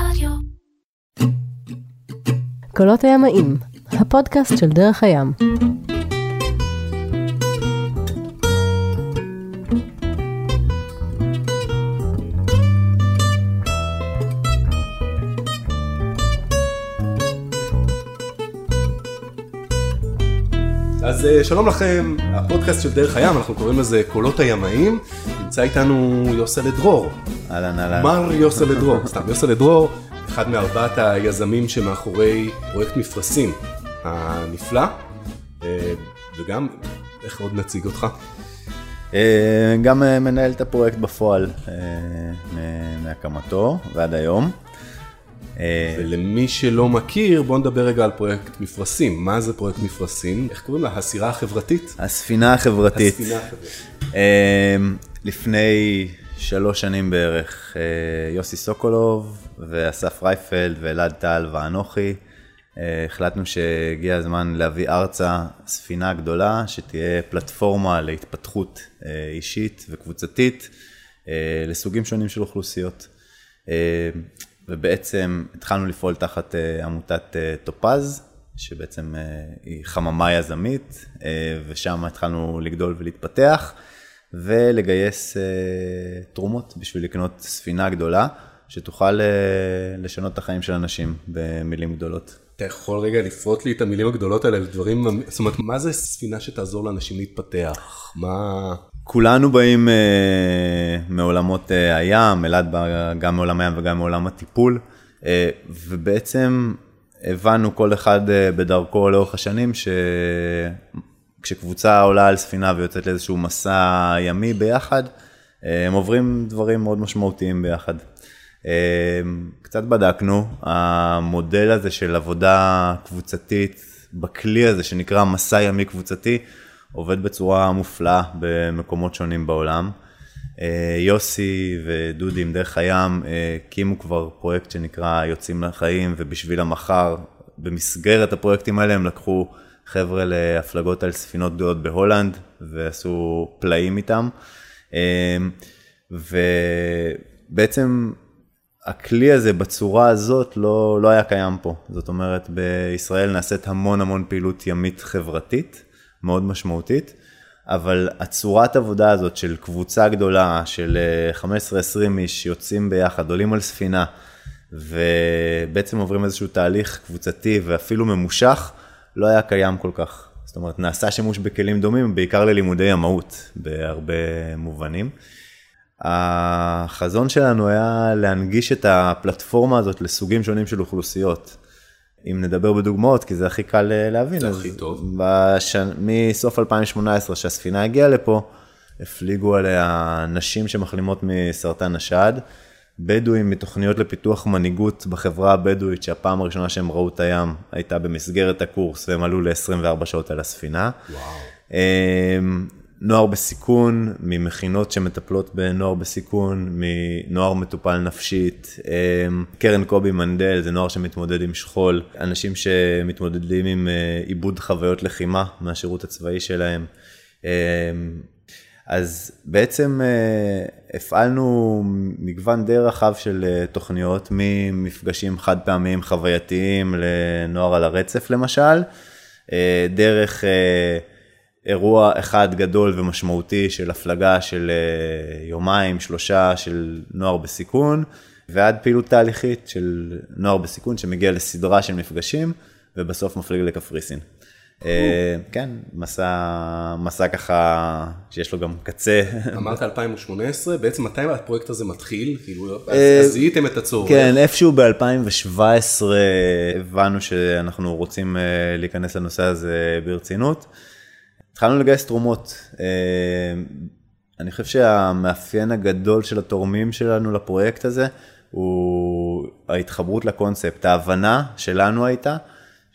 רדיו. קולות הימאים, הפודקאסט של דרך הים. אז אה, שלום לכם, הפודקאסט של דרך הים, אנחנו קוראים לזה קולות הימאים. נמצא איתנו יוסל דרור. אהלן אהלן. מר יוסל דרור, סתם יוסל דרור, אחד מארבעת היזמים שמאחורי פרויקט מפרשים הנפלא. אה, וגם, איך עוד נציג אותך? אה, גם אה, מנהל את הפרויקט בפועל מהקמתו ועד היום. ולמי שלא מכיר, בואו נדבר רגע על פרויקט מפרשים. מה זה פרויקט מפרשים? איך קוראים לה? הסירה החברתית? הספינה החברתית. הספינה החברתית. לפני שלוש שנים בערך, אה, יוסי סוקולוב ואסף רייפלד ואלעד טל ואנוכי, אה, החלטנו שהגיע הזמן להביא ארצה ספינה גדולה שתהיה פלטפורמה להתפתחות אה, אישית וקבוצתית לסוגים שונים של אוכלוסיות. ובעצם התחלנו לפעול תחת עמותת טופז, שבעצם היא חממה יזמית, ושם התחלנו לגדול ולהתפתח, ולגייס אה, תרומות בשביל לקנות ספינה גדולה, שתוכל אה, לשנות את החיים של אנשים במילים גדולות. אתה יכול רגע לפרוט לי את המילים הגדולות האלה לדברים, זאת אומרת, מה זה ספינה שתעזור לאנשים להתפתח? מה... כולנו באים אה, מעולמות אה, הים, אלעד בא גם מעולם הים וגם מעולם הטיפול, אה, ובעצם הבנו כל אחד אה, בדרכו לאורך השנים שכשקבוצה עולה על ספינה ויוצאת לאיזשהו מסע ימי ביחד, הם עוברים דברים מאוד משמעותיים ביחד. אה, קצת בדקנו, המודל הזה של עבודה קבוצתית בכלי הזה שנקרא מסע ימי קבוצתי, עובד בצורה מופלאה במקומות שונים בעולם. אה, יוסי ודודי עם דרך הים אה, הקימו כבר פרויקט שנקרא יוצאים לחיים ובשביל המחר. במסגרת הפרויקטים האלה הם לקחו חבר'ה להפלגות על ספינות גדולות בהולנד ועשו פלאים איתם. אה, ובעצם הכלי הזה בצורה הזאת לא, לא היה קיים פה. זאת אומרת, בישראל נעשית המון המון פעילות ימית חברתית. מאוד משמעותית, אבל הצורת עבודה הזאת של קבוצה גדולה של 15-20 איש יוצאים ביחד, עולים על ספינה, ובעצם עוברים איזשהו תהליך קבוצתי ואפילו ממושך, לא היה קיים כל כך. זאת אומרת, נעשה שימוש בכלים דומים, בעיקר ללימודי ימאות, בהרבה מובנים. החזון שלנו היה להנגיש את הפלטפורמה הזאת לסוגים שונים של אוכלוסיות. אם נדבר בדוגמאות, כי זה הכי קל אה, להבין. זה הכי טוב. בש... מסוף 2018, שהספינה הגיעה לפה, הפליגו עליה נשים שמחלימות מסרטן השד, בדואים מתוכניות לפיתוח מנהיגות בחברה הבדואית, שהפעם הראשונה שהם ראו את הים הייתה במסגרת הקורס, והם עלו ל-24 שעות על הספינה. וואו. נוער בסיכון, ממכינות שמטפלות בנוער בסיכון, מנוער מטופל נפשית, אמ, קרן קובי מנדל זה נוער שמתמודד עם שכול, אנשים שמתמודדים עם אה, עיבוד חוויות לחימה מהשירות הצבאי שלהם. אז בעצם אה, הפעלנו מגוון די רחב של אה, תוכניות, ממפגשים חד פעמיים חווייתיים לנוער על הרצף למשל, דרך אירוע אחד גדול ומשמעותי של הפלגה של יומיים, שלושה של נוער בסיכון, ועד פעילות תהליכית של נוער בסיכון שמגיע לסדרה של מפגשים, ובסוף מפליג לקפריסין. כן, מסע, מסע ככה שיש לו גם קצה. אמרת 2018, בעצם מתי הפרויקט הזה מתחיל? כאילו, אז זיהיתם את הצורך. כן, איפשהו ב-2017 הבנו שאנחנו רוצים להיכנס לנושא הזה ברצינות. התחלנו לגייס תרומות. אני חושב שהמאפיין הגדול של התורמים שלנו לפרויקט הזה הוא ההתחברות לקונספט. ההבנה שלנו הייתה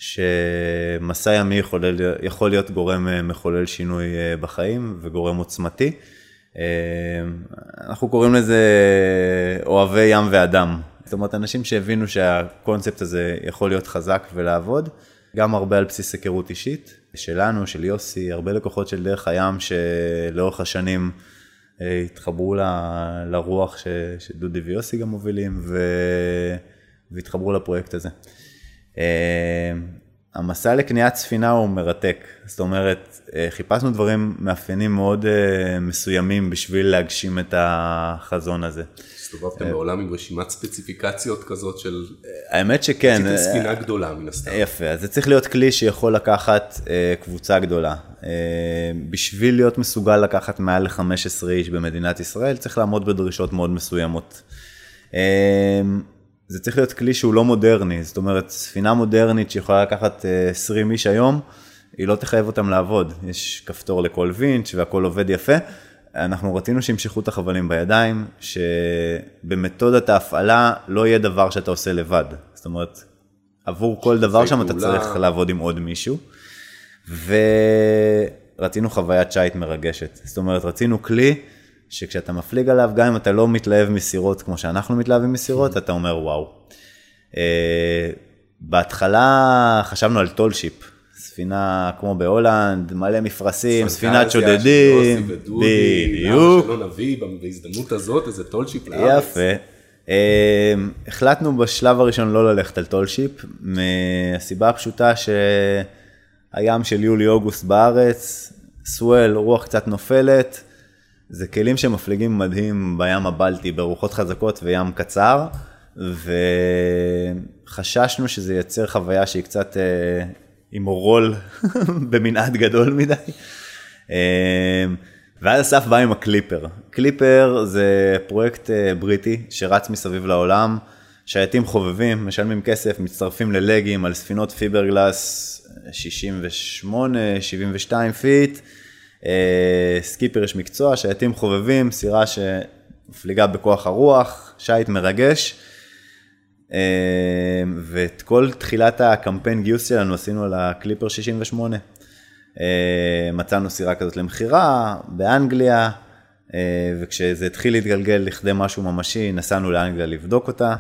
שמסע ימי יכול, יכול להיות גורם מחולל שינוי בחיים וגורם עוצמתי. אנחנו קוראים לזה אוהבי ים ואדם. זאת אומרת, אנשים שהבינו שהקונספט הזה יכול להיות חזק ולעבוד, גם הרבה על בסיס היכרות אישית. שלנו, של יוסי, הרבה לקוחות של דרך הים שלאורך השנים התחברו ל, לרוח ש, שדודי ויוסי גם מובילים, והתחברו לפרויקט הזה. אה, המסע לקניית ספינה הוא מרתק, זאת אומרת, אה, חיפשנו דברים מאפיינים מאוד אה, מסוימים בשביל להגשים את החזון הזה. הסתובבתם בעולם עם רשימת ספציפיקציות כזאת של... האמת שכן. עשיתם ספינה גדולה מן הסתם. יפה, אז זה צריך להיות כלי שיכול לקחת קבוצה גדולה. בשביל להיות מסוגל לקחת מעל ל-15 איש במדינת ישראל, צריך לעמוד בדרישות מאוד מסוימות. אה, זה צריך להיות כלי שהוא לא מודרני, זאת אומרת, ספינה מודרנית שיכולה לקחת 20 איש היום, היא לא תחייב אותם לעבוד. יש כפתור לכל וינץ' והכל עובד יפה. אנחנו רצינו שימשכו את החבלים בידיים, שבמתודת ההפעלה לא יהיה דבר שאתה עושה לבד. זאת אומרת, עבור כל דבר שם אתה צריך לעבוד עם עוד מישהו. ורצינו חוויית שיט מרגשת. זאת אומרת, רצינו כלי שכשאתה מפליג עליו, גם אם אתה לא מתלהב מסירות כמו שאנחנו מתלהבים מסירות, אתה אומר וואו. אה, בהתחלה חשבנו על tall ship, ספינה כמו בהולנד, מלא מפרשים, ספינת שודדים, בדיוק. שלא נביא בהזדמנות הזאת איזה tall ship לארץ. יפה. אה, החלטנו בשלב הראשון לא ללכת על tall ship, מהסיבה הפשוטה שהים של יולי-אוגוסט בארץ, סוול, רוח קצת נופלת, זה כלים שמפליגים מדהים בים הבלטי ברוחות חזקות וים קצר, וחששנו שזה ייצר חוויה שהיא קצת אה, עם אורול במנעד גדול מדי. אה, ואז אסף בא עם הקליפר. קליפר זה פרויקט אה, בריטי שרץ מסביב לעולם, שייטים חובבים, משלמים כסף, מצטרפים ללגים על ספינות פיברגלס 68, 72 feet. אה, סקיפר איש מקצוע, שייטים חובבים, סירה שמפליגה בכוח הרוח, שייט מרגש. אה, ואת כל תחילת הקמפיין גיוס שלנו עשינו על הקליפר 68. אה, מצאנו סירה כזאת למכירה באנגליה, וכשזה התחיל להתגלגל לכדי משהו ממשי, נסענו לאנגליה לבדוק אותה.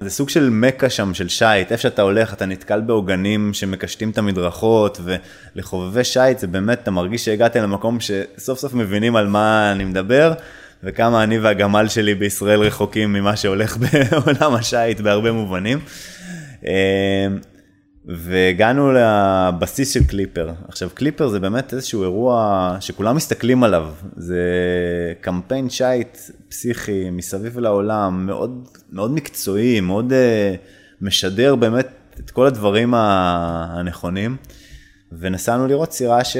זה סוג של מכה שם של שיט, איפה שאתה הולך אתה נתקל בעוגנים שמקשטים את המדרכות ולחובבי שיט זה באמת, אתה מרגיש שהגעת למקום שסוף סוף מבינים על מה אני מדבר וכמה אני והגמל שלי בישראל רחוקים ממה שהולך בעולם השיט בהרבה מובנים. והגענו לבסיס של קליפר. עכשיו קליפר זה באמת איזשהו אירוע שכולם מסתכלים עליו, זה קמפיין שייט פסיכי מסביב לעולם, מאוד, מאוד מקצועי, מאוד uh, משדר באמת את כל הדברים הנכונים, ונסענו לראות סירה ש...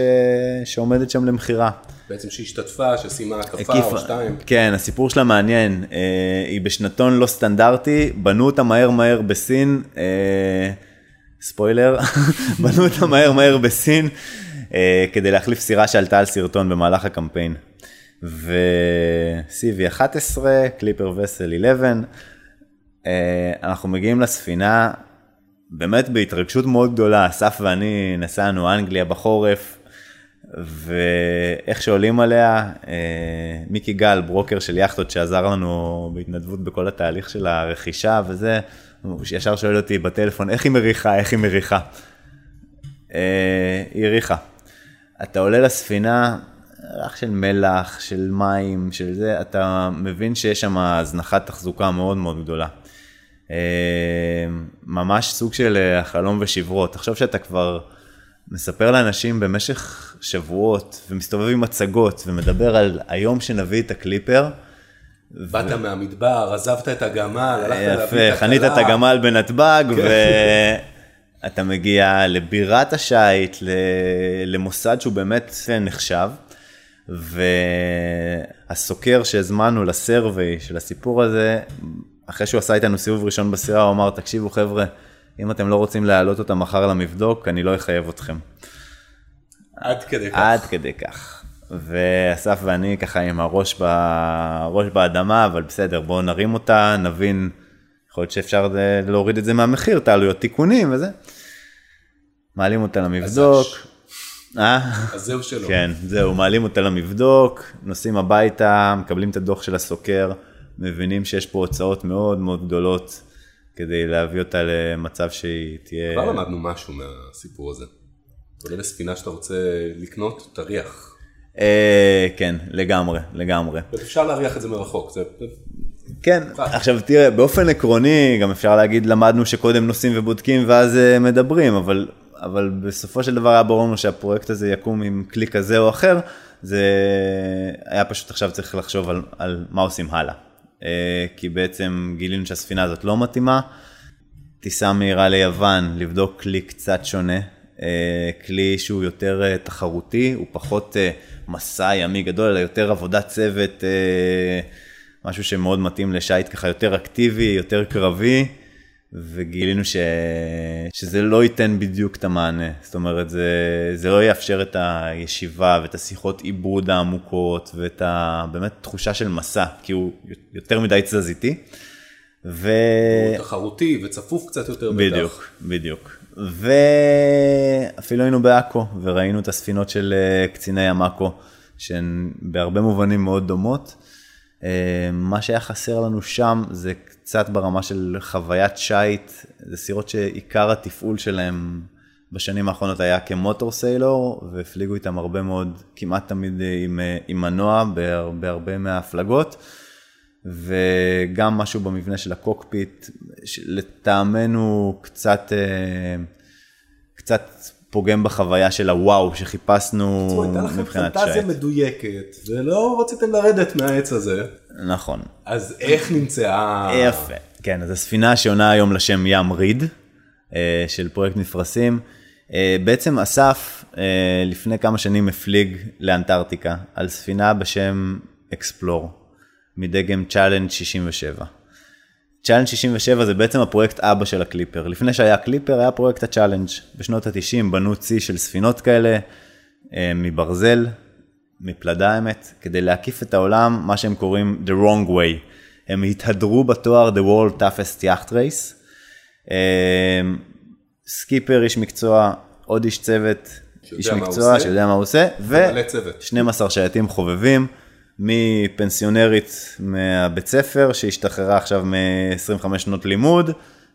שעומדת שם למכירה. בעצם שהשתתפה, שסיימה הקפה או שתיים. כן, הסיפור שלה מעניין, uh, היא בשנתון לא סטנדרטי, בנו אותה מהר מהר בסין. Uh, ספוילר, בנו אותה מהר מהר בסין אה, כדי להחליף סירה שעלתה על סרטון במהלך הקמפיין. ו-CV11, קליפר וסל 11, אה, אנחנו מגיעים לספינה באמת בהתרגשות מאוד גדולה, אסף ואני נסענו אנגליה בחורף, ואיך שעולים עליה, אה, מיקי גל, ברוקר של יאכטות שעזר לנו בהתנדבות בכל התהליך של הרכישה וזה, הוא ישר שואל אותי בטלפון, איך היא מריחה, איך היא מריחה? אה, היא הריחה. אתה עולה לספינה, ריח של מלח, של מים, של זה, אתה מבין שיש שם הזנחת תחזוקה מאוד מאוד גדולה. אה, ממש סוג של אה, חלום ושברות. תחשוב שאתה כבר מספר לאנשים במשך שבועות ומסתובב עם מצגות ומדבר על היום שנביא את הקליפר. באת מהמדבר, עזבת את הגמל, הלכת להביא את הכלה. יפה, חנית את הגמל בנתב"ג, כן. ואתה מגיע לבירת השיט, למוסד שהוא באמת נחשב, והסוקר שהזמנו לסרווי של הסיפור הזה, אחרי שהוא עשה איתנו סיבוב ראשון בסירה, הוא אמר, תקשיבו חבר'ה, אם אתם לא רוצים להעלות אותה מחר למבדוק, אני לא אחייב אתכם. עד כדי כך. עד כדי כך. ואסף ואני ככה עם הראש, ב... הראש באדמה, אבל בסדר, בואו נרים אותה, נבין, יכול להיות שאפשר להוריד את זה מהמחיר, את העלויות תיקונים וזה. מעלים אותה למבדוק. אה? אז זהו שלא. כן, זהו, מעלים אותה למבדוק, נוסעים הביתה, מקבלים את הדוח של הסוקר, מבינים שיש פה הוצאות מאוד מאוד גדולות כדי להביא אותה למצב שהיא תהיה... כבר למדנו משהו מהסיפור הזה. אתה עולה לספינה שאתה רוצה לקנות, תריח. אה, כן, לגמרי, לגמרי. אפשר להריח את זה מרחוק, זה כן, עכשיו תראה, באופן עקרוני, גם אפשר להגיד, למדנו שקודם נוסעים ובודקים ואז אה, מדברים, אבל, אבל בסופו של דבר היה ברור לנו שהפרויקט הזה יקום עם כלי כזה או אחר, זה היה פשוט עכשיו צריך לחשוב על, על מה עושים הלאה. אה, כי בעצם גילינו שהספינה הזאת לא מתאימה, טיסה מהירה ליוון, לבדוק כלי קצת שונה, אה, כלי שהוא יותר תחרותי, הוא פחות מסע ימי גדול, אלא יותר עבודת צוות. משהו שמאוד מתאים לשייט ככה יותר אקטיבי, יותר קרבי, וגילינו ש... שזה לא ייתן בדיוק את המענה. זאת אומרת, זה, זה לא יאפשר את הישיבה ואת השיחות עיבוד העמוקות ואת ה... באמת תחושה של מסע, כי הוא יותר מדי תזזיתי. ו... הוא תחרותי וצפוף קצת יותר בטח. בדיוק, בדיוק. ואפילו היינו בעכו וראינו את הספינות של אה, קציני ים עכו, שהן בהרבה מובנים מאוד דומות. אה, מה שהיה חסר לנו שם זה קצת ברמה של חוויית שיט, זה סירות שעיקר התפעול שלהם בשנים האחרונות היה כ motor sailer, והפליגו איתם הרבה מאוד, כמעט תמיד עם, אה, עם מנוע בהרבה מההפלגות, וגם משהו במבנה של ה cockpit, לטעמנו קצת, אה, קצת פוגם בחוויה של הוואו שחיפשנו מבחינת שייט. הייתה לכם פנטזיה מדויקת ולא רציתם לרדת מהעץ הזה. נכון. אז איך נמצאה... יפה. כן, אז הספינה שעונה היום לשם ים ריד אה, של פרויקט מפרשים. אה, בעצם אסף אה, לפני כמה שנים הפליג לאנטארקטיקה על ספינה בשם אקספלור מדגם Challenge 67. Challenge 67 זה בעצם הפרויקט אבא של ה Clipper. לפני שהיה Clipper היה פרויקט ה Challenge. בשנות ה-90 בנו צי של ספינות כאלה אה, מברזל, מפלדה האמת, כדי להקיף את העולם, מה שהם קוראים The Wrong Way. הם התהדרו בתואר The World's Toughest Yacht Race. אה, סקיפר, איש מקצוע, עוד איש צוות, איש מקצוע שיודע מה הוא עושה, ו-12 שייטים חובבים. מפנסיונרית מהבית ספר שהשתחררה עכשיו מ-25 שנות לימוד,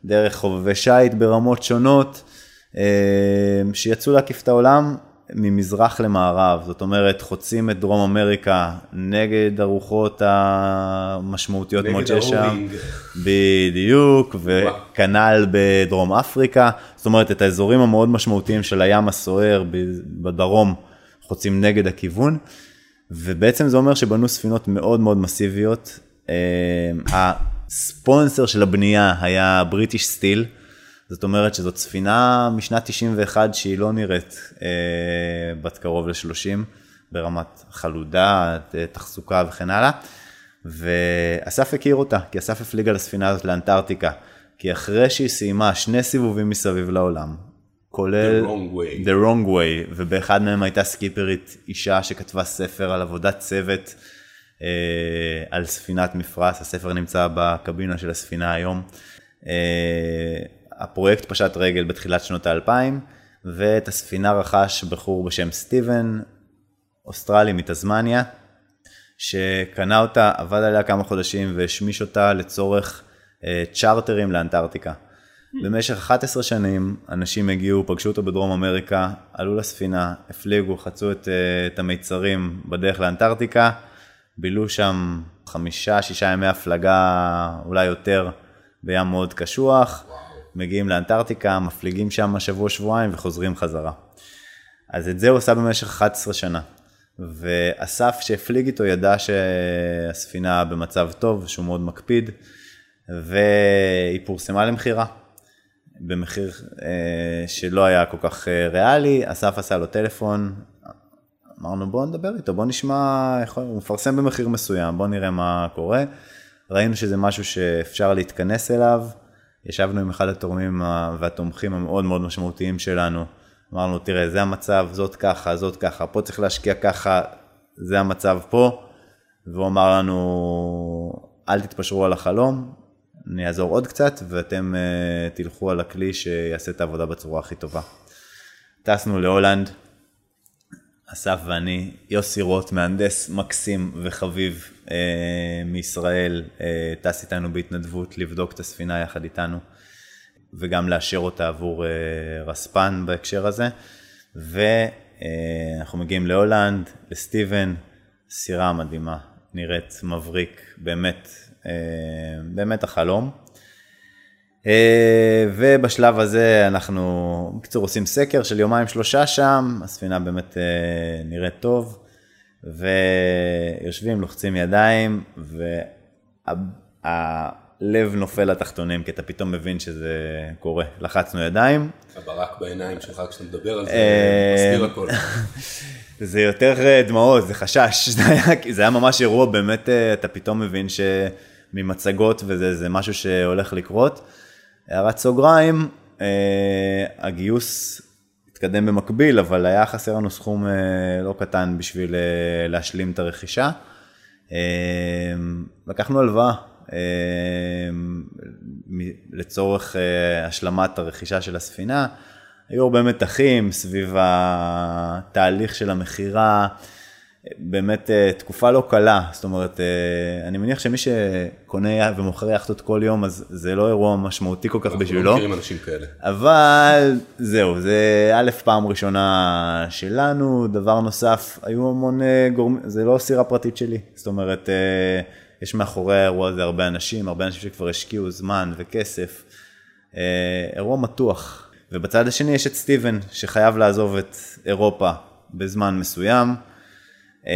דרך חובבי שיט ברמות שונות, אה, שיצאו להקיף את העולם ממזרח למערב, זאת אומרת חוצים את דרום אמריקה נגד הרוחות המשמעותיות מאוד שיש שם, בדיוק, וכנ"ל בדרום אפריקה, זאת אומרת את האזורים המאוד משמעותיים של הים הסוער בדרום חוצים נגד הכיוון. ובעצם זה אומר שבנו ספינות מאוד מאוד מסיביות. אה, הספונסר של הבנייה היה בריטיש סטיל, זאת אומרת שזאת ספינה משנת 91 שהיא לא נראית אה, בת קרוב ל-30 ברמת חלודה, תחזוקה וכן הלאה. ואסף הכיר אותה, כי אסף הפליג על הספינה הזאת לאנטארקטיקה, כי אחרי שהיא סיימה שני סיבובים מסביב לעולם, כולל The Wrong Way, The Wrong Way ובאחד מהם הייתה סקיפרית אישה שכתבה ספר על עבודת צוות אה, על ספינת מפרש, הספר נמצא בקבינה של הספינה היום. אה, הפרויקט פשט רגל בתחילת שנות האלפיים, ואת הספינה רכש בחור בשם סטיבן, אוסטרלי מתזמניה, שקנה אותה, עבד עליה כמה חודשים והשמיש אותה לצורך אה, צ'רטרים לאנטארקטיקה. במשך 11 שנים אנשים הגיעו, פגשו אותו בדרום אמריקה, עלו לספינה, הפליגו, חצו את, אה, את המיצרים בדרך לאנטארקטיקה, בילו שם חמישה, שישה ימי הפלגה, אולי יותר, בים מאוד קשוח, מגיעים לאנטארקטיקה, מפליגים שם שבוע, שבועיים וחוזרים חזרה. אז את זה הוא עשה במשך 11 שנה. ואסף שהפליג איתו ידע שהספינה במצב טוב, שהוא מאוד מקפיד, והיא פורסמה למכירה. במחיר אה, שלא היה כל כך אה, ריאלי, אסף עשה לו טלפון, אמרנו בוא נדבר איתו, בוא נשמע, יכול, הוא מפרסם במחיר מסוים, בוא נראה מה קורה. ראינו שזה משהו שאפשר להתכנס אליו, ישבנו עם אחד התורמים והתומכים המאוד מאוד משמעותיים שלנו, אמרנו תראה זה המצב, זאת ככה, זאת ככה, פה צריך להשקיע ככה, זה המצב פה, והוא אמר לנו אל תתפשרו על החלום, אני אעזור עוד קצת ואתם uh, תלכו על הכלי שיעשה את העבודה בצורה הכי טובה. טסנו להולנד, אסף ואני, יוסי רוט, מהנדס מקסים וחביב uh, מישראל, uh, טס איתנו בהתנדבות לבדוק את הספינה יחד איתנו וגם לאשר אותה עבור uh, רספן בהקשר הזה. ואנחנו uh, מגיעים להולנד, לסטיבן, סירה מדהימה, נראית מבריק, באמת באמת החלום. ובשלב הזה אנחנו, בקיצור, עושים סקר של יומיים שלושה שם, הספינה באמת נראית טוב, ויושבים, לוחצים ידיים, והלב נופל לתחתונים, כי אתה פתאום מבין שזה קורה. לחצנו ידיים. הברק בעיניים שלך כשאתה מדבר על זה, מסביר הכל. זה יותר אה, דמעות, זה חשש, זה היה, זה היה ממש אירוע, באמת אה, אתה פתאום מבין שממצגות וזה זה משהו שהולך לקרות. הערת סוגריים, אה, הגיוס התקדם במקביל, אבל היה חסר לנו סכום לא קטן בשביל להשלים את הרכישה. לקחנו הלוואה לצורך השלמת הרכישה של הספינה. היו הרבה מתחים סביב התהליך של המכירה, באמת אה, תקופה לא קלה, זאת אומרת, אה, אני מניח שמי שקונה ומוכר יאכטות כל יום, אז זה לא אירוע משמעותי כל כך בשבילו. אנחנו לא מכירים אנשים כאלה. אבל זהו, זה א', פעם ראשונה שלנו, דבר נוסף, היו המון אה, גורמים, זה לא סירה פרטית שלי, זאת אומרת, יש מאחורי האירוע הזה הרבה אנשים, הרבה אנשים שכבר השקיעו זמן וכסף. אירוע מתוח, ובצד השני יש את סטיבן, שחייב לעזוב את אירופה בזמן מסוים. כי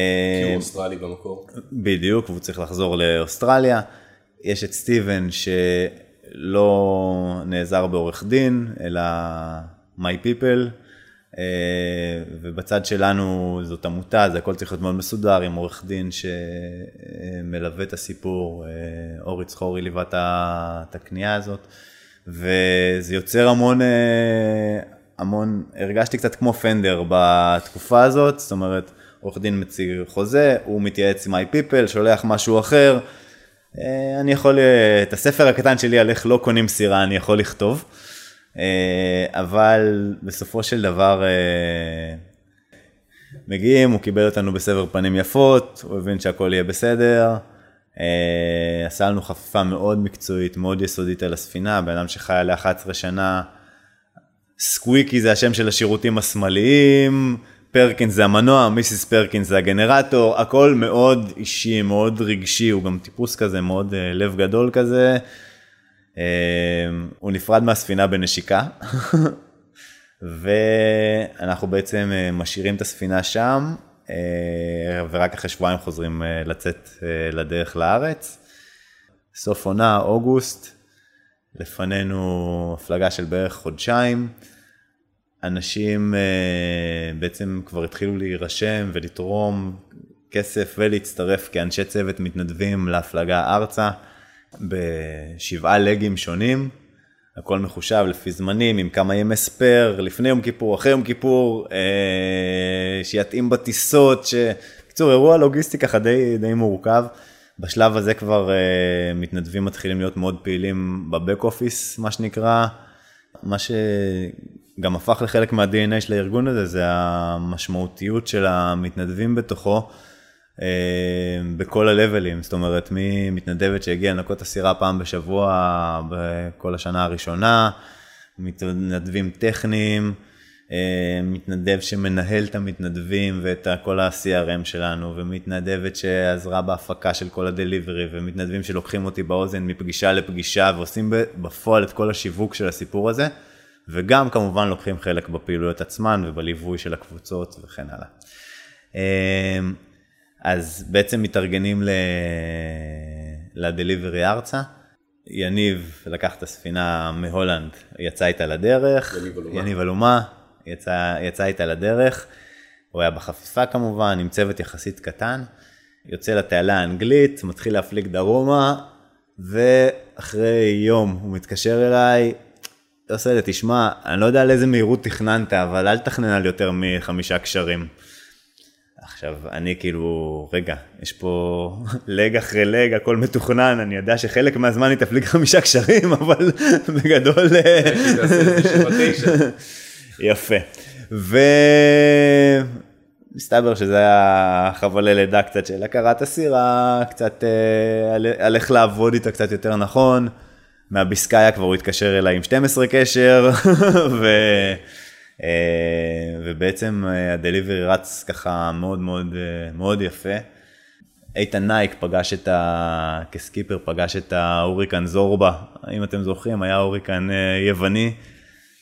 הוא אוסטרלי במקור. בדיוק, והוא צריך לחזור לאוסטרליה. יש את סטיבן שלא נעזר בעורך דין, אלא My People, אה, ובצד שלנו זאת עמותה, זה הכל צריך להיות מאוד מסודר, עם עורך דין שמלווה את הסיפור, אה, אורי צחורי ליווה את הקנייה הזאת. וזה יוצר המון, אה, המון, הרגשתי קצת כמו פנדר בתקופה הזאת, זאת אומרת, עורך דין מציג חוזה, הוא מתייעץ עם איי פיפל, שולח משהו אחר, אה, אני יכול, אה, את הספר הקטן שלי על איך לא קונים סירה אני יכול לכתוב, אבל בסופו של דבר מגיעים, הוא קיבל אותנו בסבר פנים יפות, הוא הבין שהכל יהיה בסדר. Uh, עשה לנו חפיפה מאוד מקצועית, מאוד יסודית על הספינה, בן אדם שחי עליה 11 שנה, סקוויקי זה השם של השירותים השמאליים, פרקינס זה המנוע, מיסיס פרקינס זה הגנרטור, הכל מאוד אישי, מאוד רגשי, הוא גם טיפוס כזה, מאוד uh, לב גדול כזה. Uh, הוא נפרד מהספינה בנשיקה, ואנחנו בעצם משאירים את הספינה שם, אה, ורק אחרי שבועיים חוזרים אה, לצאת אה, לדרך לארץ. סוף עונה, אוגוסט, לפנינו הפלגה של בערך חודשיים. אנשים בעצם כבר התחילו להירשם ולתרום כסף ולהצטרף כאנשי צוות מתנדבים להפלגה ארצה בשבעה לגים שונים. הכל מחושב לפי זמנים, עם כמה ימי ספייר, לפני יום כיפור, אחרי יום כיפור, אה, שיתאים בטיסות, ש... בקיצור, אירוע לוגיסטי ככה די, די מורכב. בשלב הזה כבר אה, מתנדבים מתחילים להיות מאוד פעילים בבק אופיס, מה שנקרא. מה שגם הפך לחלק מה-DNA של הארגון הזה, זה המשמעותיות של המתנדבים בתוכו. אה, בכל הלבלים, זאת אומרת, ממתנדבת שהגיעה לנקות הסירה פעם בשבוע בכל השנה הראשונה, מתנדבים טכניים, אה, מתנדב שמנהל את המתנדבים ואת כל ה-CRM שלנו, ומתנדבת שעזרה בהפקה של כל הדליברי, ומתנדבים שלוקחים אותי באוזן מפגישה לפגישה ועושים בפועל את כל השיווק של הסיפור הזה, וגם כמובן לוקחים חלק בפעילויות עצמן ובליווי של הקבוצות וכן הלאה. אז בעצם מתארגנים ל... לדליברי ארצה. יניב לקח את הספינה מהולנד, יצא איתה לדרך. יניב אלומה. יניב אלומה, יצא, יצא איתה לדרך. הוא היה בחפיפה כמובן, עם צוות יחסית קטן. יוצא לתעלה האנגלית, מתחיל להפליג דרומה, ואחרי יום הוא מתקשר אליי, לי, תשמע, אני לא יודע על איזה מהירות תכננת, אבל אל תכנן על יותר מחמישה קשרים. עכשיו, אני כאילו, רגע, יש פה לג אחרי לג, הכל מתוכנן, אני יודע שחלק מהזמן היא תפליג חמישה קשרים, אבל בגדול... יפה. ומסתבר שזה היה חבלי לידה קצת של הכרת הסירה, קצת אה, על איך לעבוד איתה קצת יותר נכון. מהביסקאיה כבר הוא התקשר אליי עם 12 קשר, ו... אה, ובעצם אה, ה delivery רץ ככה מאוד מאוד אה, מאוד יפה. איתן נייק פגש את ה... כסקיפר פגש את ההוריקן זורבה, אם אתם זוכרים, היה הוריקן יווני,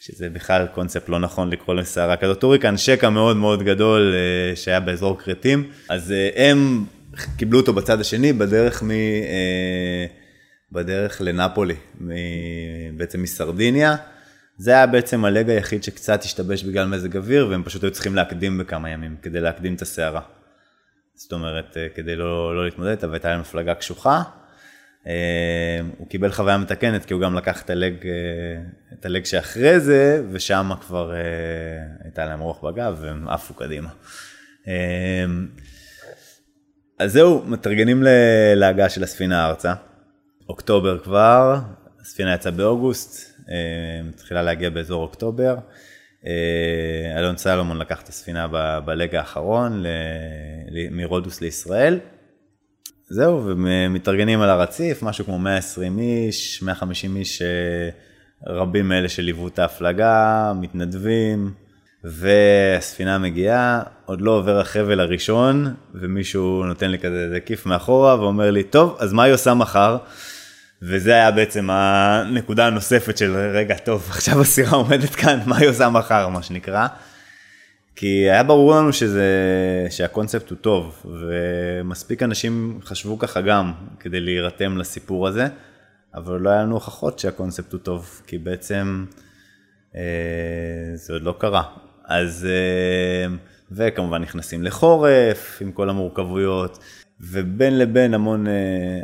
שזה בכלל קונספט לא נכון לקרוא לסערה כזאת, הוריקן שקע מאוד מאוד גדול שהיה באזור כרתים, אז הם קיבלו אותו בצד השני בדרך מ... בדרך לנפולי, בעצם מסרדיניה. זה היה בעצם הלג היחיד שקצת השתבש בגלל מזג אוויר, והם פשוט היו צריכים להקדים בכמה ימים כדי להקדים את הסערה. זאת אומרת, אה, כדי לא, לא להתמודד איתה, והייתה להם מפלגה קשוחה. אה, הוא קיבל חוויה מתקנת, כי הוא גם לקח את הלג, אה, את הלג שאחרי זה, ושם כבר הייתה להם רוח בגב, והם עפו קדימה. אז זהו, מתארגנים להגעה של הספינה ארצה. אוקטובר כבר, הספינה יצאה באוגוסט, מתחילה להגיע באזור אוקטובר. אה, אלון סלומון לקח את הספינה בלג האחרון מרודוס לישראל. זהו, ומתארגנים על הרציף, משהו כמו 120 איש, 150 איש, אה, רבים מאלה שליוו את ההפלגה, מתנדבים, והספינה מגיעה, עוד לא עובר החבל הראשון, ומישהו נותן לי כזה כיף מאחורה ואומר לי, טוב, אז מה היא עושה מחר? וזה היה בעצם הנקודה הנוספת של רגע טוב עכשיו הסירה עומדת כאן מה היא עושה מחר מה שנקרא. כי היה ברור לנו שזה שהקונספט הוא טוב ומספיק אנשים חשבו ככה גם כדי להירתם לסיפור הזה אבל לא היה לנו הוכחות שהקונספט הוא טוב כי בעצם אה, זה עוד לא קרה אז אה, וכמובן נכנסים לחורף עם כל המורכבויות ובין לבין המון, אה,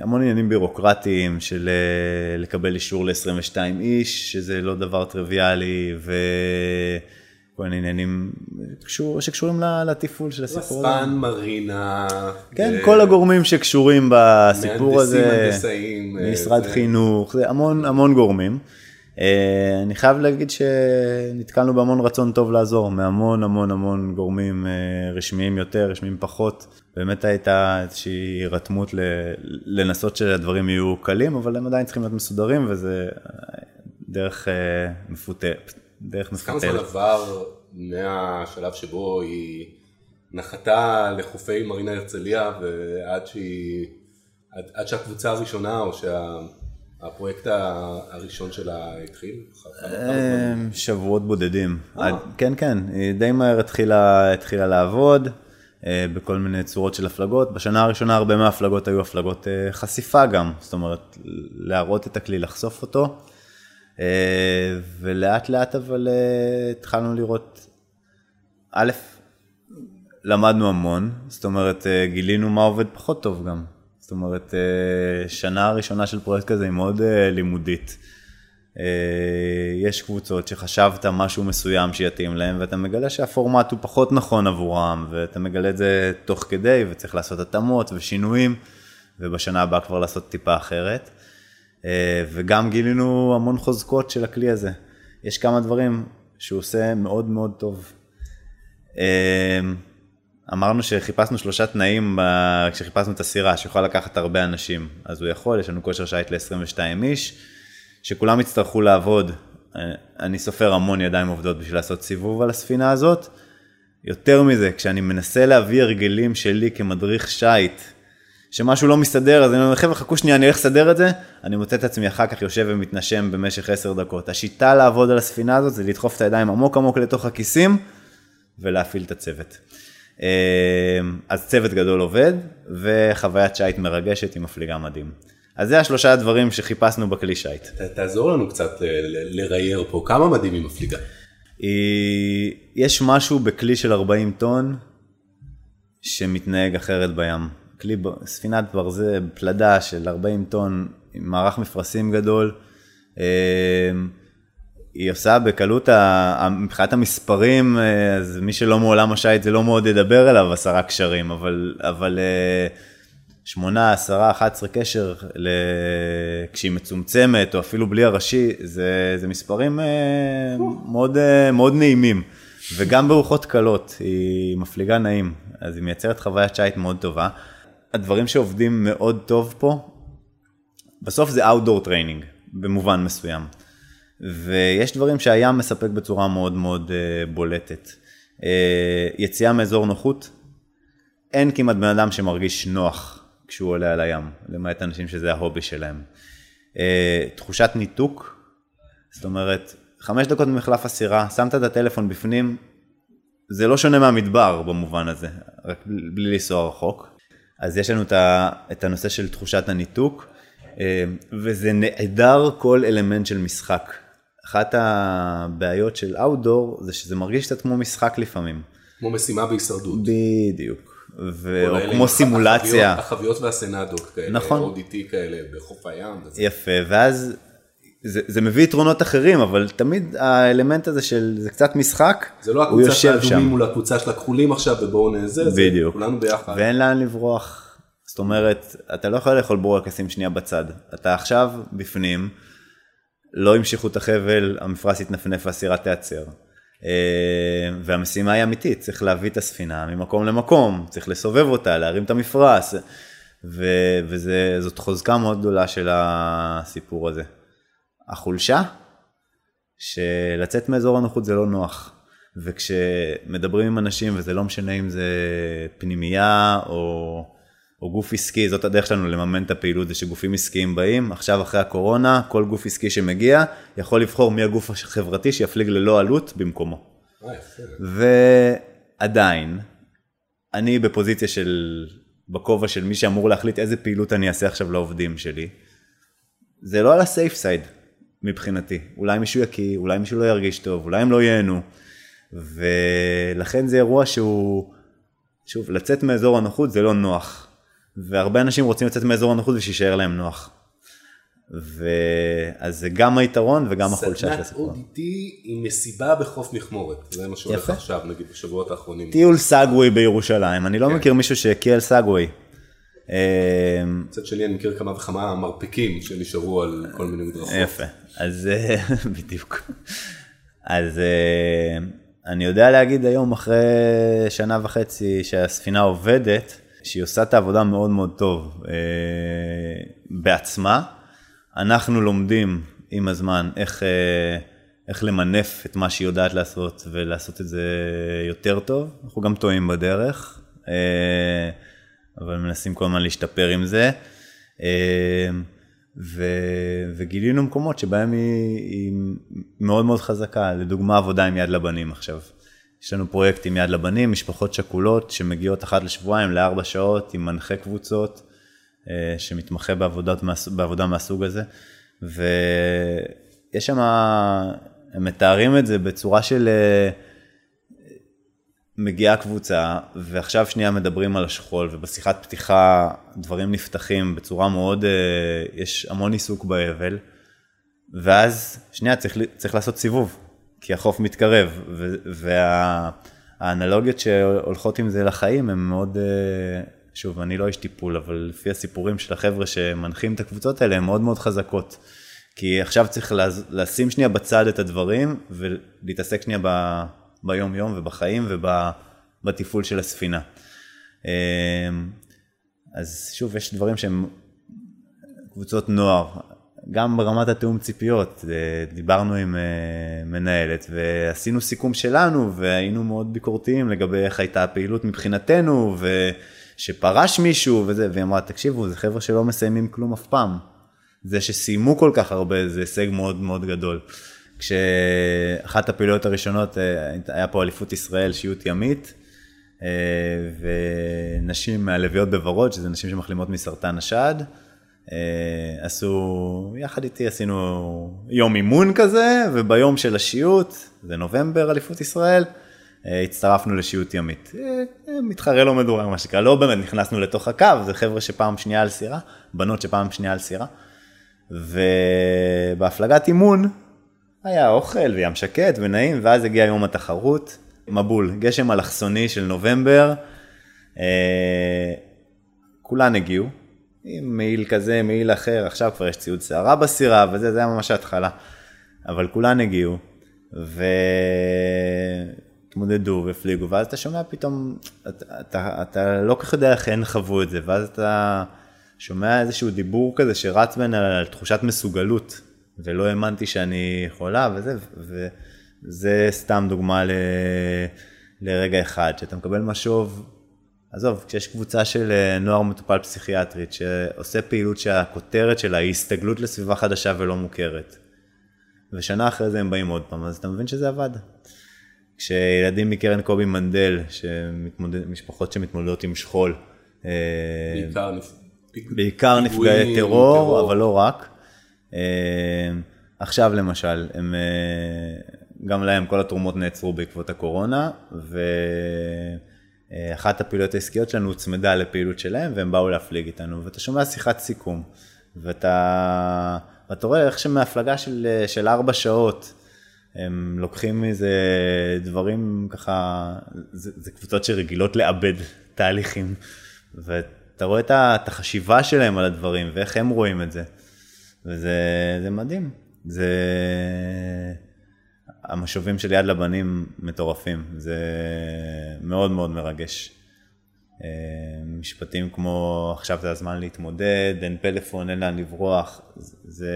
המון עניינים בירוקרטיים של אה, לקבל אישור ל-22 איש, שזה לא דבר טריוויאלי, וכל מיני עניינים שקשור, שקשורים לתפעול של הסיפור הזה. רספן, מרינה. כן, ו... כל הגורמים שקשורים בסיפור הזה. מהנדסים, הנדסאים. אה, משרד זה... חינוך, זה המון המון גורמים. אני חייב להגיד שנתקלנו בהמון רצון טוב לעזור, מהמון המון המון גורמים רשמיים יותר, רשמיים פחות. באמת הייתה איזושהי הירתמות לנסות שהדברים יהיו קלים, אבל הם עדיין צריכים להיות מסודרים, וזה דרך uh, מפותה, דרך מפותלת. כמה זמן עבר מהשלב שבו היא נחתה לחופי מרינה הרצליה, ועד שהיא, עד, עד שהקבוצה הראשונה, או שה... הפרויקט הראשון שלה התחיל? אמ, שבועות בודדים. אה. כן, כן, היא די מהר התחילה, התחילה לעבוד אה, בכל מיני צורות של הפלגות. בשנה הראשונה הרבה מההפלגות היו הפלגות אה, חשיפה גם, זאת אומרת, להראות את הכלי, לחשוף אותו. ולאט לאט אבל התחלנו לראות, א', למדנו המון, זאת אומרת, גילינו מה עובד פחות טוב גם. זאת אומרת, אה, שנה ראשונה של פרויקט כזה היא מאוד אה, לימודית. אה, יש קבוצות שחשבת משהו מסוים שיתאים להם, ואתה מגלה שהפורמט הוא פחות נכון עבורם, ואתה מגלה את זה תוך כדי, וצריך לעשות התאמות ושינויים, ובשנה הבאה כבר לעשות טיפה אחרת. וגם גילינו המון חוזקות של הכלי הזה. יש כמה דברים שהוא עושה מאוד מאוד טוב. אמרנו שחיפשנו שלושה תנאים כשחיפשנו את הסירה, שיכולה לקחת הרבה אנשים. אז הוא יכול, יש לנו כושר שיט ל-22 איש, שכולם יצטרכו לעבוד. אני סופר המון ידיים עובדות בשביל לעשות סיבוב על הספינה הזאת. יותר מזה, כשאני מנסה להביא הרגלים שלי כמדריך שיט, שמשהו לא מסתדר, אז אני אומר, חבר'ה, חכו שנייה, אני הולך לסדר את זה, אני מוצא את עצמי אחר כך יושב ומתנשם במשך עשר דקות. השיטה לעבוד על הספינה הזאת זה לדחוף את הידיים עמוק עמוק לתוך הכיסים ולהפעיל את הצוות. אמ, אז צוות גדול עובד, וחוויית שיט מרגשת עם מפליגה מדהים. אז זה השלושה הדברים שחיפשנו בכלי שיט. תעזור לנו קצת לרייר פה, כמה מדהים היא מפליגה? יש משהו בכלי של 40 טון שמתנהג אחרת בים. כלי, ספינת ברזל, פלדה של 40 טון עם מערך מפרשים גדול. אמ, היא עושה בקלות, מבחינת המספרים, אה, אז מי שלא מעולם השייט זה לא מאוד ידבר אליו עשרה קשרים, אבל, אבל אה, שמונה, עשרה, אחת עשרה קשר, כשהיא מצומצמת, או אפילו בלי הראשי, זה, זה מספרים אה, מאוד, מאוד נעימים. וגם ברוחות קלות, היא מפליגה נעים, אז היא מייצרת חוויית שייט מאוד טובה. הדברים שעובדים מאוד טוב פה, בסוף זה Outdoor Training, במובן מסוים. ויש דברים שהים מספק בצורה מאוד מאוד אה, בולטת. אה, יציאה מאזור נוחות, אין כמעט בן אדם שמרגיש נוח כשהוא עולה על הים, למעט אנשים שזה ההובי שלהם. אה, תחושת ניתוק, זאת אומרת, חמש דקות ממחלף הסירה, שמת את הטלפון בפנים, זה לא שונה מהמדבר במובן הזה, רק בלי לנסוע רחוק. אז יש לנו את הנושא של תחושת הניתוק, אה, וזה נעדר כל אלמנט של משחק. אחת הבעיות של אאוטדור זה שזה מרגיש קצת כמו משחק לפעמים. כמו משימה בהישרדות. בדיוק. ו... או כמו סימולציה. החביות, החביות והסנדות כאלה, נכון. ODT כאלה בחוף הים. וזה. יפה, ואז זה, זה מביא יתרונות אחרים, אבל תמיד האלמנט הזה של זה קצת משחק, זה לא הקבוצה של האדומים מול הקבוצה של הכחולים עכשיו ובואו בדיוק. זה כולנו ביחד. ואין לאן לברוח. זאת אומרת, אתה לא יכול לאכול בורקסים שנייה בצד. אתה עכשיו בפנים, לא המשיכו את החבל, המפרש יתנפנף והסירה תיעצר. אה, והמשימה היא אמיתית, צריך להביא את הספינה ממקום למקום, צריך לסובב אותה, להרים את המפרש, וזאת חוזקה מאוד גדולה של הסיפור הזה. החולשה, שלצאת מאזור הנוחות זה לא נוח, וכשמדברים עם אנשים, וזה לא משנה אם זה פנימייה או... או גוף עסקי, זאת הדרך שלנו לממן את הפעילות, זה שגופים עסקיים באים, עכשיו אחרי הקורונה, כל גוף עסקי שמגיע, יכול לבחור מי הגוף החברתי שיפליג ללא עלות במקומו. ועדיין, אני בפוזיציה של, בכובע של מי שאמור להחליט איזה פעילות אני אעשה עכשיו לעובדים שלי. זה לא על הסייף סייד מבחינתי, אולי מישהו יקיא, אולי מישהו לא ירגיש טוב, אולי הם לא ייהנו, ולכן זה אירוע שהוא, שוב, לצאת מאזור הנוחות זה לא נוח. והרבה אנשים רוצים לצאת מאזור הנוחות ושישאר להם נוח. ואז זה גם היתרון וגם החולשה של הסיפור. סדנת ODT עם מסיבה בחוף מכמורת, זה מה שהולך עכשיו נגיד בשבועות האחרונים. טיול סאגווי בירושלים, אני לא כן. מכיר מישהו שהקיע על סאגווי. מצד שני אני מכיר כמה וכמה מרפקים שנשארו על כל מיני מדרכות. יפה, אז בדיוק. אז אני יודע להגיד היום אחרי שנה וחצי שהספינה עובדת, שהיא עושה את העבודה מאוד מאוד טוב אה, בעצמה. אנחנו לומדים עם הזמן איך, אה, איך למנף את מה שהיא יודעת לעשות ולעשות את זה יותר טוב. אנחנו גם טועים בדרך, אה, אבל מנסים כל הזמן להשתפר עם זה. אה, ו, וגילינו מקומות שבהם היא, היא מאוד מאוד חזקה, לדוגמה עבודה עם יד לבנים עכשיו. יש לנו פרויקט עם יד לבנים, משפחות שכולות שמגיעות אחת לשבועיים לארבע שעות עם מנחה קבוצות אה, שמתמחה בעבודת, בעבודה מהסוג הזה. ויש שם, הם מתארים את זה בצורה של אה, מגיעה קבוצה ועכשיו שנייה מדברים על השכול ובשיחת פתיחה דברים נפתחים בצורה מאוד, אה, יש המון עיסוק באבל. ואז שנייה צריך, צריך לעשות סיבוב, כי החוף מתקרב, והאנלוגיות שהולכות עם זה לחיים הן מאוד, אה, שוב, אני לא איש טיפול, אבל לפי הסיפורים של החבר'ה שמנחים את הקבוצות האלה, הן מאוד מאוד חזקות. כי עכשיו צריך לשים שנייה בצד את הדברים ולהתעסק שנייה ב, ביום יום ובחיים ובתפעול של הספינה. אה, אז שוב, יש דברים שהם קבוצות נוער, גם ברמת התיאום ציפיות, אה, דיברנו עם אה, מנהלת ועשינו סיכום שלנו והיינו מאוד ביקורתיים לגבי איך הייתה הפעילות מבחינתנו ושפרש מישהו וזה, והיא אמרה, תקשיבו, זה חבר'ה שלא מסיימים כלום אף פעם. זה שסיימו כל כך הרבה זה הישג מאוד מאוד גדול. כשאחת הפעילויות הראשונות אה, היה פה אליפות ישראל, שיעוט ימית, ונשים מהלוויות בוורוד, שזה נשים שמחלימות מסרטן השד. אה, עשו, יחד איתי עשינו יום אימון כזה, וביום של השיעוט, זה נובמבר אליפות ישראל, אה, הצטרפנו לשיעוט ימית. אה, מתחרה לא מדורג מה שנקרא, לא באמת נכנסנו לתוך הקו, זה חבר'ה שפעם שנייה על סירה, בנות שפעם שנייה על סירה. ובהפלגת אימון היה אוכל וים שקט ונעים, ואז הגיע יום התחרות, מבול, גשם אלכסוני של נובמבר, כולן הגיעו, עם מעיל כזה, מעיל אחר, עכשיו כבר יש ציוד שערה בסירה וזה, זה היה ממש ההתחלה. אבל כולן הגיעו, והתמודדו והפליגו, ואז אתה שומע פתאום, אתה, אתה, אתה לא כל כך יודע איך הן חוו את זה, ואז אתה שומע איזשהו דיבור כזה שרץ בין על תחושת מסוגלות, ולא האמנתי שאני יכולה וזה, וזה סתם דוגמה ל... לרגע אחד, שאתה מקבל משוב עזוב, כשיש קבוצה של אה, נוער מטופל פסיכיאטרית שעושה פעילות שהכותרת שלה היא הסתגלות לסביבה חדשה ולא מוכרת, ושנה אחרי זה הם באים עוד פעם, אז אתה מבין שזה עבד. כשילדים מקרן קובי מנדל, שמתמודד, משפחות שמתמודדות עם שכול, אה, בעיקר, בעיקר נפגעי טרור, טרור, אבל לא רק. אה, עכשיו למשל, הם, גם להם כל התרומות נעצרו בעקבות הקורונה, ו... אה, אחת הפעילויות העסקיות שלנו הוצמדה לפעילות שלהם והם באו להפליג איתנו ואתה שומע שיחת סיכום ואתה, ואתה רואה איך שמהפלגה של, של ארבע שעות הם לוקחים מזה דברים ככה, זה, זה קבוצות שרגילות לאבד תהליכים ואתה רואה את החשיבה שלהם על הדברים ואיך הם רואים את זה וזה מדהים. זה... המשובים של יד לבנים מטורפים, זה מאוד מאוד מרגש. אה, משפטים כמו עכשיו זה הזמן להתמודד, אין פלאפון, אין לאן לברוח, זה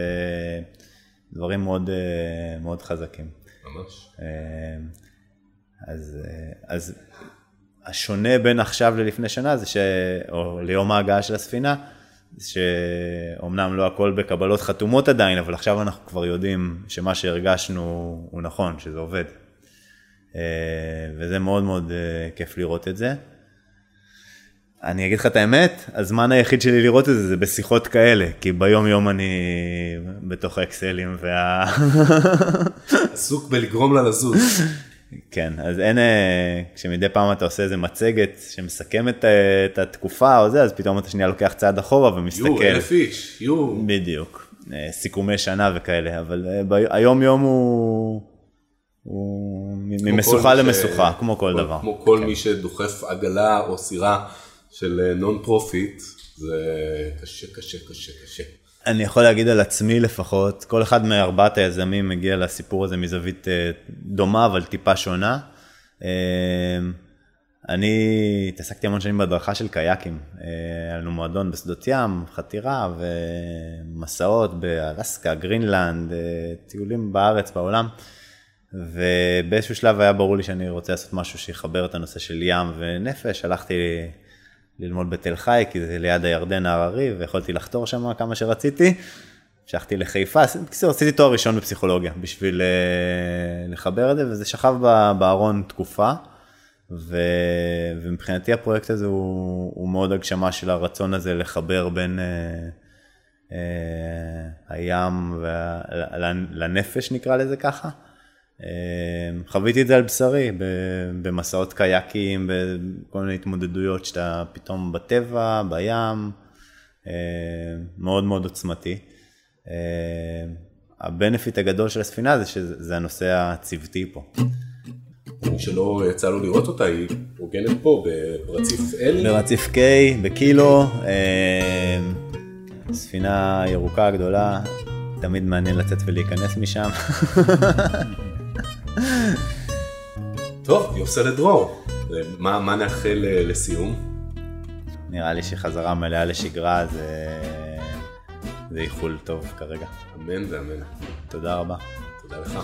דברים מאוד, אה, מאוד חזקים. ממש. אה, אז, אז השונה בין עכשיו ללפני שנה זה ש... או ליום ההגעה של הספינה, שאומנם לא הכל בקבלות חתומות עדיין, אבל עכשיו אנחנו כבר יודעים שמה שהרגשנו הוא נכון, שזה עובד. אה, וזה מאוד מאוד אה, כיף לראות את זה. אני אגיד לך את האמת, הזמן היחיד שלי לראות את זה זה בשיחות כאלה, כי ביום יום אני בתוך האקסלים וה... עסוק בלגרום לה לזוז. כן, אז אין, אה, כשמדי פעם אתה עושה איזה מצגת שמסכמת אה, את התקופה או זה, אז פתאום אתה שנייה לוקח צעד אחורה ומסתכל. יו, אלף איש, יו. בדיוק, אה, סיכומי שנה וכאלה, אבל היום יום הוא, הוא ממשוכה למשוכה, ש... כמו כל כמו, דבר. כמו כל כן. מי שדוחף עגלה או סירה של non profit, זה קשה, קשה, קשה, קשה. אני יכול להגיד על עצמי לפחות, כל אחד מארבעת היזמים מגיע לסיפור הזה מזווית אה, דומה, אבל טיפה שונה. אה, אני התעסקתי המון שנים בהדרכה של קייקים. אה, היה לנו מועדון בשדות ים, חתירה ומסעות באלסקה, גרינלנד, טיולים בארץ, בעולם. ובאיזשהו שלב היה ברור לי שאני רוצה לעשות משהו שיחבר את הנושא של ים ונפש. הלכתי ללמוד בתל חי, כי זה ליד הירדן ההררי, ויכולתי לחתור שם כמה שרציתי. המשכתי לחיפה, בקיצור רציתי תואר ראשון בפסיכולוגיה בשביל uh, לחבר את זה, וזה שכב בארון תקופה. ו... ומבחינתי הפרויקט הזה הוא, הוא מאוד הגשמה של הרצון הזה לחבר בין uh, uh, הים וה... לנפש נקרא לזה ככה. אמ, חוויתי את זה על בשרי, במסעות קייקים, בכל מיני התמודדויות שאתה פתאום בטבע, בים, אמ, מאוד מאוד עוצמתי. אמ, הבנפיט הגדול של הספינה זה שזה הנושא הצוותי פה. מי שלא יצא לו לראות אותה, היא הוגנת פה ברציף L. ברציף K, בקילו, ספינה ירוקה גדולה, תמיד מעניין לצאת ולהיכנס משם. טוב, יוסי לדרור, מה, מה נאחל אה, לסיום? נראה לי שחזרה מלאה לשגרה זה, זה איחול טוב כרגע. אמן ואמן. תודה רבה. תודה לך.